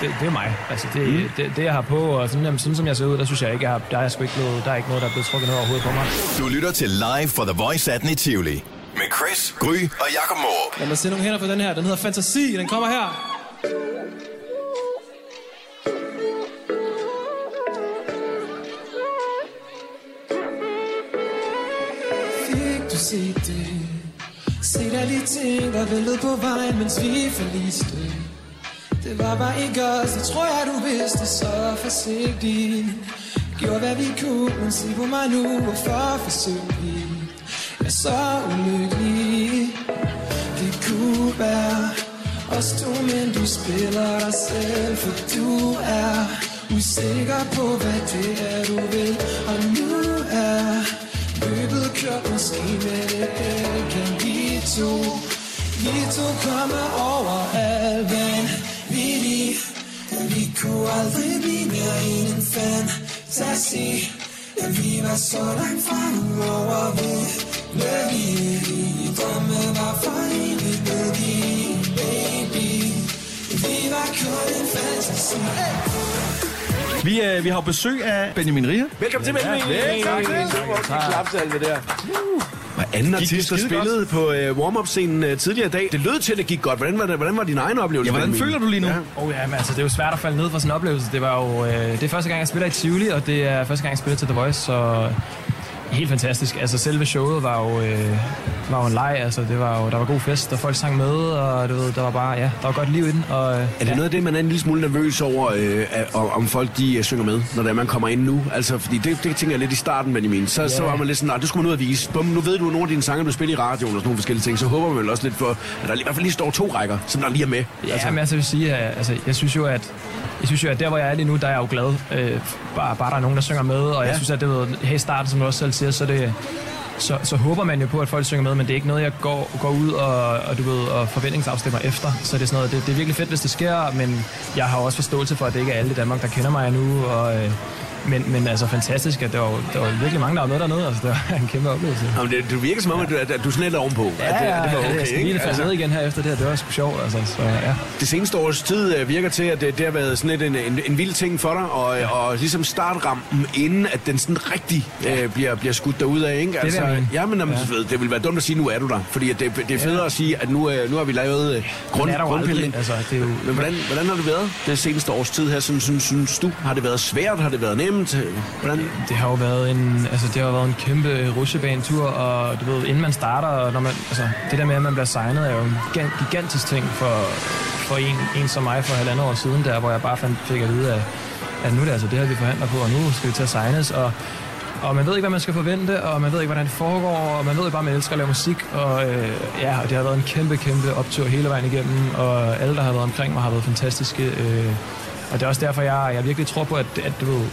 det, det er mig. Altså, det, mm. det, det, jeg har på, og sådan, jamen, sådan som jeg ser ud, der synes jeg ikke, jeg har, der, er sgu ikke noget, der er ikke noget, der er blevet trukket ned over hovedet på mig. Du lytter til Live for The Voice 18 i Tivoli. Med Chris, Gry og Jakob Morup. Lad mig se nogle hænder på den her. Den hedder Fantasi. Den kommer her. Fik du set det? Set alle de ting, der væltede på vejen, mens vi forliste. Det var bare ikke os, det tror jeg, du vidste så forsigtigt. Gjorde hvad vi kunne, men sig på mig nu, hvorfor forsøgte vi? Jeg er så ulykkelig. Det kunne være os to, men du spiller dig selv, for du er usikker på, hvad det er, du vil. Og nu er løbet kørt, måske med det kan vi to. Vi to komme over alt, vanvittig. Vi kunne aldrig blive mere end en fantasi. Vi var så langt fra nu over ved lykkelig. Drømme var for evigt lykkelig, baby. Vi var kun en fantasi. Vi, øh, vi har besøg af Benjamin Ria. Velkommen til, Benjamin. tak. Tak. Klap til alt det der. Var anden Gik det artist, der spillede på uh, warm-up-scenen uh, tidligere i dag. Det lød til, at det gik godt. Hvordan var, det, hvordan var din egen oplevelse? Ja, hvordan føler du lige nu? Ja. Oh, ja, men altså, det er jo svært at falde ned fra sådan en oplevelse. Det var jo øh, det er første gang, jeg spiller i Tivoli, og det er første gang, jeg spiller til The Voice, så helt fantastisk. Altså, selve showet var jo, øh, var jo en leg. Altså, det var jo, der var god fest, og folk sang med, og du ved, der var bare, ja, der var godt liv i den. Og, øh, Er det ja. noget af det, man er en lille smule nervøs over, øh, om folk de øh, synger med, når det er, man kommer ind nu? Altså, fordi det, det tænker jeg lidt i starten, Benjamin. Så, yeah. så var man lidt sådan, nej, det skulle man ud at vise. Bum, nu ved du, at nogle af dine sange, du spiller i radioen og sådan nogle forskellige ting, så håber man vel også lidt for, at der i hvert fald lige står to rækker, som der lige er med. Ja, altså. men altså, jeg vil sige, at, altså, jeg synes jo, at jeg synes jo, at der, hvor jeg er lige nu, der er jeg jo glad. Øh, bare, bare der er nogen, der synger med, og ja. jeg synes, at det ved, her i starten, som du også selv siger, så, det, så, så håber man jo på, at folk synger med, men det er ikke noget, jeg går, går ud og, og, du ved, og forventningsafstemmer efter. Så det er, sådan noget, det, det er virkelig fedt, hvis det sker, men jeg har også forståelse for, at det ikke er alle i Danmark, der kender mig endnu. Og, øh, men, men altså fantastisk, at der var, der var virkelig mange, der var med dernede. Altså, det var en kæmpe oplevelse. Jamen, det, det virker som om, at du, at, at du sådan lidt ovenpå. at, det, at det var okay, jeg skal lige falde ned igen her efter det her. Det var sgu sjovt, altså. Så, ja. Det seneste års tid øh, virker til, at det, det har været sådan lidt en, en, en vild ting for dig, og, ja. og ligesom startrampen, inden at den sådan rigtig øh, bliver, bliver skudt derud af, ikke? Altså, ja, men jamen, Ja. ja. det vil være dumt at sige, nu er du der. Fordi det, det er federe at sige, at nu, øh, nu har vi lavet øh, grund, grundpillen. altså, det er jo, Men hvordan, hvordan har det været det seneste års tid her? Synes, synes, synes du, har det været svært? Har det været nemt? Hvordan? Det har jo været en, altså det har været en kæmpe rusjebanetur, og du ved, inden man starter, og når man, altså det der med, at man bliver signet, er jo en gigantisk ting for, for en, en som mig for halvandet år siden, der, hvor jeg bare fandt, fik at vide, at, at nu er det altså det her, vi forhandler på, og nu skal vi til at signes, og og man ved ikke, hvad man skal forvente, og man ved ikke, hvordan det foregår, og man ved jo bare, at man elsker at lave musik, og øh, ja, og det har været en kæmpe, kæmpe optur hele vejen igennem, og alle, der har været omkring mig, har været fantastiske, øh, og det er også derfor, jeg, jeg virkelig tror på, at, at du ved,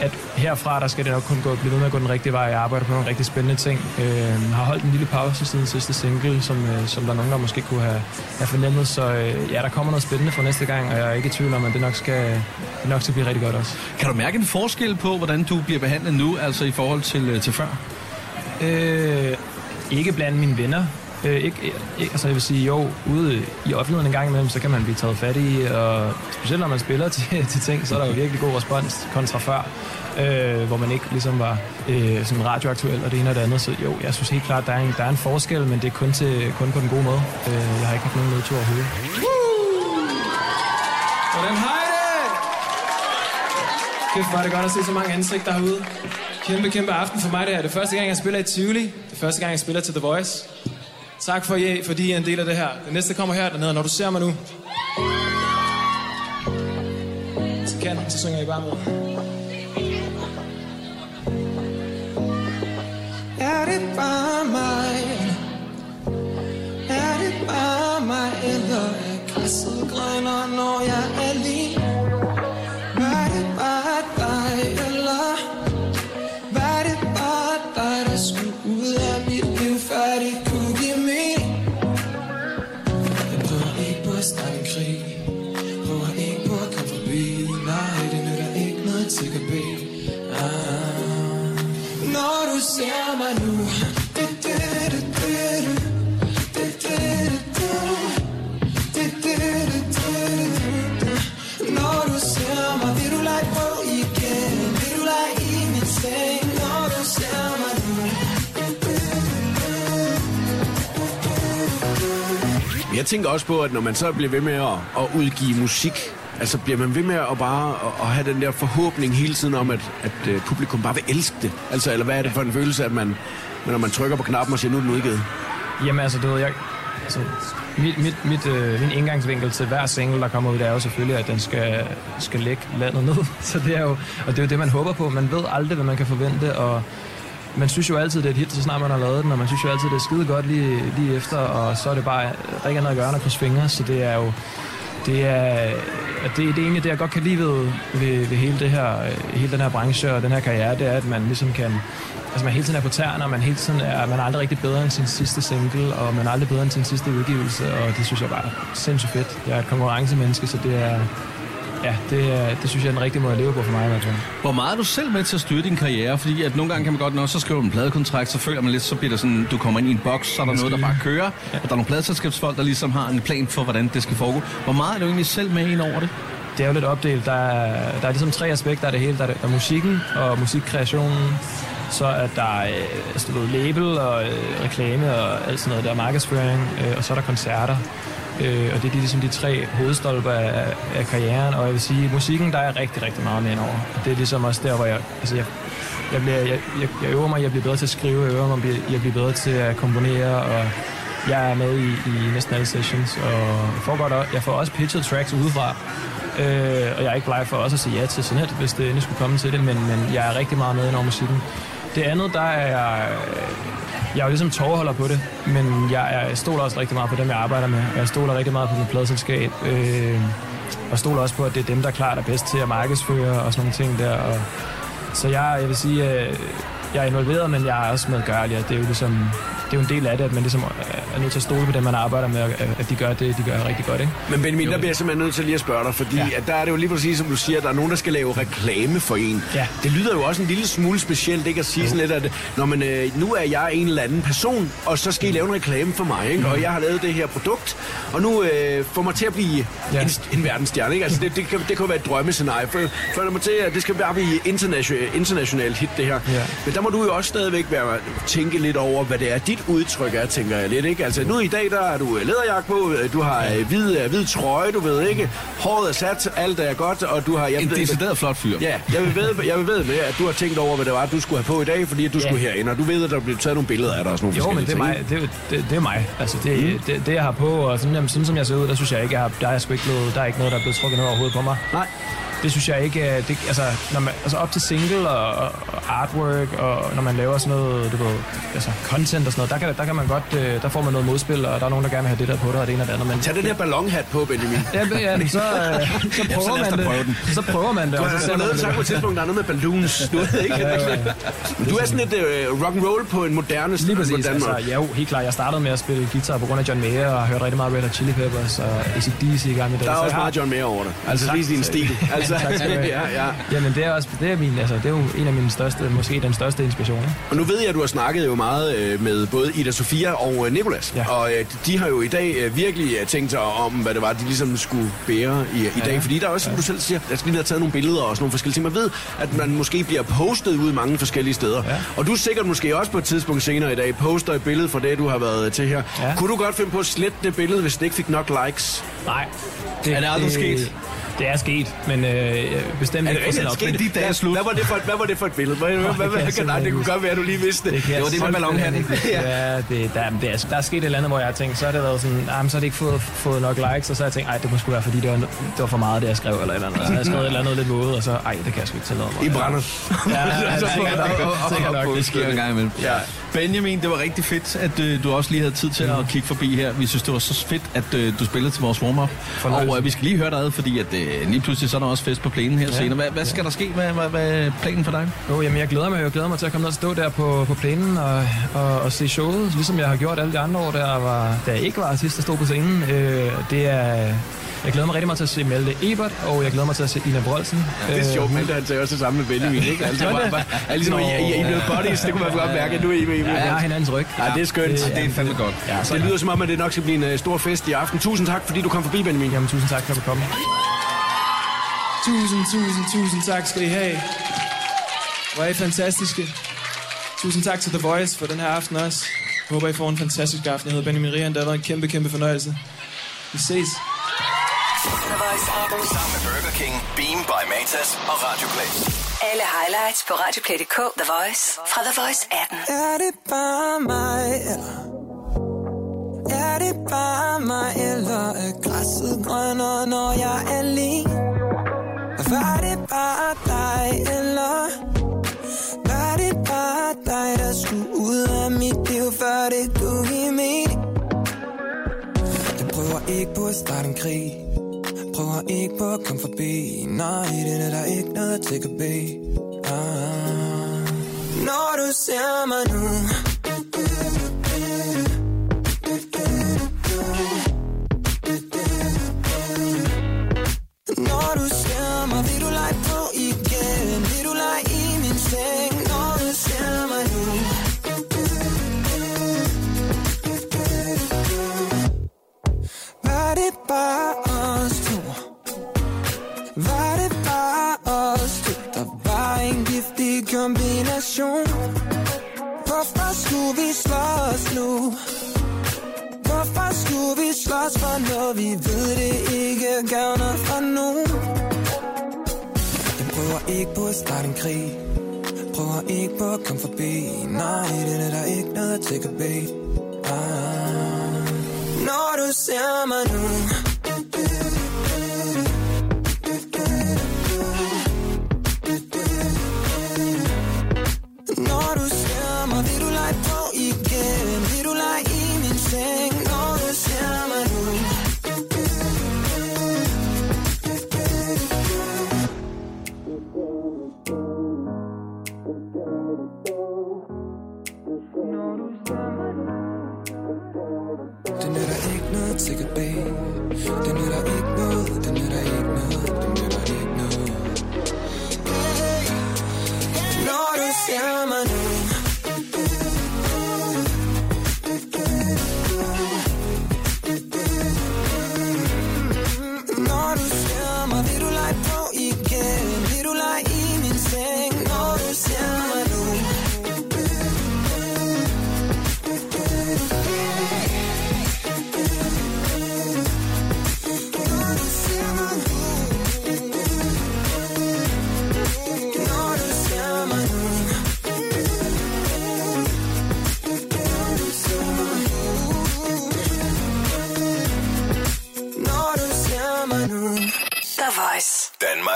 at herfra, der skal det nok kun gå, blive ved med at gå den rigtige vej. Jeg arbejder på nogle rigtig spændende ting. Øh, har holdt en lille pause siden sidste single, som, øh, som der er nogen, der måske kunne have, have fornemmet. Så øh, ja, der kommer noget spændende for næste gang, og jeg er ikke i tvivl om, at det nok skal, det nok skal blive rigtig godt også. Kan du mærke en forskel på, hvordan du bliver behandlet nu, altså i forhold til, øh, til før? Øh, ikke blandt mine venner. Øh, ikke, øh, ikke, altså jeg vil sige, jo, ude i offentligheden en gang imellem, så kan man blive taget fat i, og specielt når man spiller til, til ting, så er der jo virkelig god respons kontra før, øh, hvor man ikke ligesom var øh, sådan radioaktuel og det ene og det andet. Så jo, jeg synes helt klart, der er en, der er en forskel, men det er kun, til, kun på den gode måde. Øh, jeg har ikke haft nogen nedtur overhovedet. Hvordan har I det? Kæft, var det godt at se så mange ansigter herude. Kæmpe, kæmpe aften for mig det her. Det er første gang, jeg spiller i Tivoli. Det er første gang, jeg spiller til The Voice. Tak for, I, fordi I er en del af det her. Det næste kommer her dernede, når du ser mig nu. Så kan, så synger I bare med. Er det bare mig? Er det bare mig? Eller er græsset grønner, når jeg er alene? Jeg tænker også på, at når man så bliver ved med at, at udgive musik, altså bliver man ved med at bare at, at have den der forhåbning hele tiden om, at, at uh, publikum bare vil elske det? Altså, eller hvad er det for en følelse, at man, når man trykker på knappen og siger, nu er den udgivet? Jamen altså, du ved, jeg, altså, mit, mit, mit, øh, min indgangsvinkel til hver single, der kommer ud, det er jo selvfølgelig, at den skal, skal lægge landet ned. Så det er jo, og det er jo det, man håber på. Man ved aldrig, hvad man kan forvente, og man synes jo altid, det er et hit, så snart man har lavet den, og man synes jo altid, det er skide godt lige, lige efter, og så er det bare, rigtig ikke at gøre, når krydse fingre, så det er jo, det er, det, det er egentlig det, jeg godt kan lide ved, ved, ved hele, det her, hele den her branche og den her karriere, det er, at man ligesom kan, altså man hele tiden er på tæerne, og man hele tiden er, man er aldrig rigtig bedre end sin sidste single, og man er aldrig bedre end sin sidste udgivelse, og det synes jeg bare er sindssygt fedt. Jeg er et konkurrencemenneske, så det er, ja, det, det synes jeg er den rigtige måde at leve på for mig fald. Hvor meget er du selv med til at styre din karriere? Fordi at nogle gange kan man godt, når så skriver en pladekontrakt, så føler man lidt, så bliver det sådan, du kommer ind i en boks, så er der noget, der bare kører, ja. og der er nogle pladeselskabsfolk, der ligesom har en plan for, hvordan det skal foregå. Hvor meget er du egentlig selv med ind over det? Det er jo lidt opdelt. Der er, der er ligesom tre aspekter af det hele. Der er, der er musikken og musikkreationen, så er der øh, altså, ved, label og øh, reklame og alt sådan noget. Der er markedsføring, øh, og så er der koncerter. Øh, og det er ligesom de tre hovedstolper af, af karrieren. Og jeg vil sige, musikken, der er rigtig, rigtig meget med over. Og det er ligesom også der, hvor jeg... Altså, jeg jeg, bliver, jeg, jeg, jeg øver mig, jeg bliver bedre til at skrive, jeg øver mig, jeg bliver bedre til at komponere, og jeg er med i, i næsten alle sessions, og jeg får, godt, jeg får også pitchet tracks udefra, øh, og jeg er ikke bleg for også at sige ja til sådan et, hvis det endelig skulle komme til det, men, men jeg er rigtig meget med ind over musikken. Det andet, der er jeg... Jeg er jo ligesom tårholder på det, men jeg, jeg stoler også rigtig meget på dem, jeg arbejder med. Jeg stoler rigtig meget på mit pladselskab. Øh, og stoler også på, at det er dem, der klart er bedst til at markedsføre og sådan nogle ting der. Og, så jeg, jeg vil sige, øh, jeg er involveret, men jeg er også medgørlig, og det er jo ligesom det er jo en del af det, at man ligesom er nødt til at stole på dem, man arbejder med, at de gør det, de gør rigtig godt, ikke? Men Benjamin, der bliver jeg simpelthen nødt til lige at spørge dig, fordi ja. at der er det jo lige præcis, som du siger, at der er nogen, der skal lave reklame for en. Ja. Det lyder jo også en lille smule specielt, ikke at sige jo. sådan lidt, at når man, øh, nu er jeg en eller anden person, og så skal I lave en reklame for mig, ikke? Mm. og jeg har lavet det her produkt, og nu øh, får mig til at blive ja. en, en verdensstjerne. Ikke? Altså, det, det, kan, det kan være et drømmescenarie, for, for mig til, at det skal bare blive international, internationalt hit, det her. Ja. Men der må du jo også stadigvæk være, tænke lidt over, hvad det er, dit udtryk er, tænker jeg lidt. Ikke? Altså, nu i dag, der er du læderjakke på, du har ja. hvid, hvid trøje, du ved ikke, håret er sat, alt er godt, og du har... Jeg en ved, decideret flot fyr. Ja, jeg vil, ved, jeg vil ved med, at du har tænkt over, hvad det var, du skulle have på i dag, fordi at du ja. skulle herind, og du ved, at der bliver taget nogle billeder af dig og sådan nogle Jo, men det er, mig, det, det, det, er mig. Altså, det, mm. det, det, jeg har på, og sådan, jamen, sådan som jeg ser ud, der synes jeg ikke, jeg har, der, er sgu ikke noget, der er ikke noget, der er blevet trukket noget overhovedet på mig. Nej det synes jeg ikke, det, altså, når man, altså op til single og, og, artwork, og når man laver sådan noget, du ved, altså content og sådan noget, der kan, der kan man godt, øh, der får man noget modspil, og der er nogen, der gerne vil have det der på dig, og det ene og det andet. Men, Tag den her ballonhat på, Benjamin. ja, ja så, øh, så prøver man det. Så prøver man det. Du har lavet sagt på et tidspunkt, der er noget med balloons. Du ved ikke. Ja, ja. Men du er sådan et uh, rock and roll på en moderne Lige præcis. Altså, ja, jo, helt klart. Jeg startede med at spille guitar på grund af John Mayer, og har hørt rigtig meget Red Hot Chili Peppers og ACDC i gang med det. Der er også meget John Mayer over det. Altså, lige din stil. Altså, ja, ja. Jamen, det er, også, det er, min, altså, det er jo en af mine største, måske den største inspiration. Ikke? Og nu ved jeg, at du har snakket jo meget øh, med både Ida Sofia og øh, Nikolas. Ja. Og øh, de har jo i dag virkelig tænkt sig om, hvad det var, de ligesom skulle bære i, i ja. dag. Fordi der er også, som ja. du selv siger, der skal lige have taget nogle billeder og sådan nogle forskellige ting. Man ved, at man måske bliver postet ud mange forskellige steder. Ja. Og du sikkert måske også på et tidspunkt senere i dag poster et billede fra det, du har været til her. Ja. Kunne du godt finde på at slette det billede, hvis det ikke fik nok likes? Nej. Det, er det aldrig sket? Det er sket, men øh, bestemt ikke. Det, er det sket de dage slut? Hvad var, det for, hvad var det for et billede? Hvad, hvad, hvad, hvad, kan, nej, det kunne godt være, at du lige vidste det. Det, var det med ballonhatten. ja, det, der, det er, der er sket et eller andet, hvor jeg har tænkt, så har det været sådan, ah, så har det ikke fået, fået nok likes, og så har jeg tænkt, ej, det må sgu være, fordi det var, det var for meget, det jeg skrev, eller eller andet. Jeg har skrevet et eller andet lidt måde, og så, ej, det kan jeg sgu ikke tillade mig. I brænder. Ja, ja, sikkert nok. Det sker en gang imellem. Ja. Benjamin, det var rigtig fedt, at øh, du også lige havde tid til at mm. kigge forbi her. Vi synes, det var så fedt, at øh, du spillede til vores warm-up. Og øh, vi skal lige høre dig fordi at, øh, lige pludselig så er der også fest på plænen her ja. senere. Hvad, hvad skal der ske? Hvad, hvad, hvad er planen for dig? Jo, jamen, jeg glæder mig, jeg glæder mig til at komme ned og stå der på, på plænen og, og, og se showet, ligesom jeg har gjort alle de andre år, der, var, der ikke var sidst, der stod på scenen. Øh, det er jeg glæder mig rigtig meget til at se Malte Ebert, og jeg glæder mig til at se Ina Brolsen. Ja, det er sjovt, Malte han tager også det samme med Benjamin, ikke? Altså, bare, bare, altså, når I, I, I blevet buddies, det kunne man godt mærke, at nu er I med. Ja, jeg har hinandens ryg. Ja, det er skønt. Det, det er fandme godt. Ja, det lyder som om, at det nok skal blive en uh, stor fest i aften. Tusind tak, fordi du kom forbi, Benjamin. Jamen, tusind tak for at du kom. Tusind, tusind, tusind tak skal I have. Hvor er I fantastiske. Tusind tak til The Voice for den her aften også. Jeg håber, I får en fantastisk aften. Jeg hedder Benjamin Rian. Det har været en kæmpe, kæmpe fornøjelse. Vi ses. The Voice Sammen med Burger King, Beam by Matas og Radio Play. Alle highlights på radioplay.dk. The Voice fra The Voice 18. Er det bare mig, eller? Er det bare mig, eller er græsset grønnere, når jeg er alene? Skulle ud af mit liv, før det kunne give mening? Jeg prøver ikke på at starte en krig Prøver ikke på at komme forbi Nej, det er der ikke noget til at bede ah. Når du ser mig nu vi slås for noget Vi ved det ikke gavner for nogen. Jeg prøver ikke på at starte en krig. Prøver ikke på at komme forbi. Nej, det er der ikke noget til at bede ah. Når du ser mig nu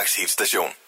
Danmarks hitstation.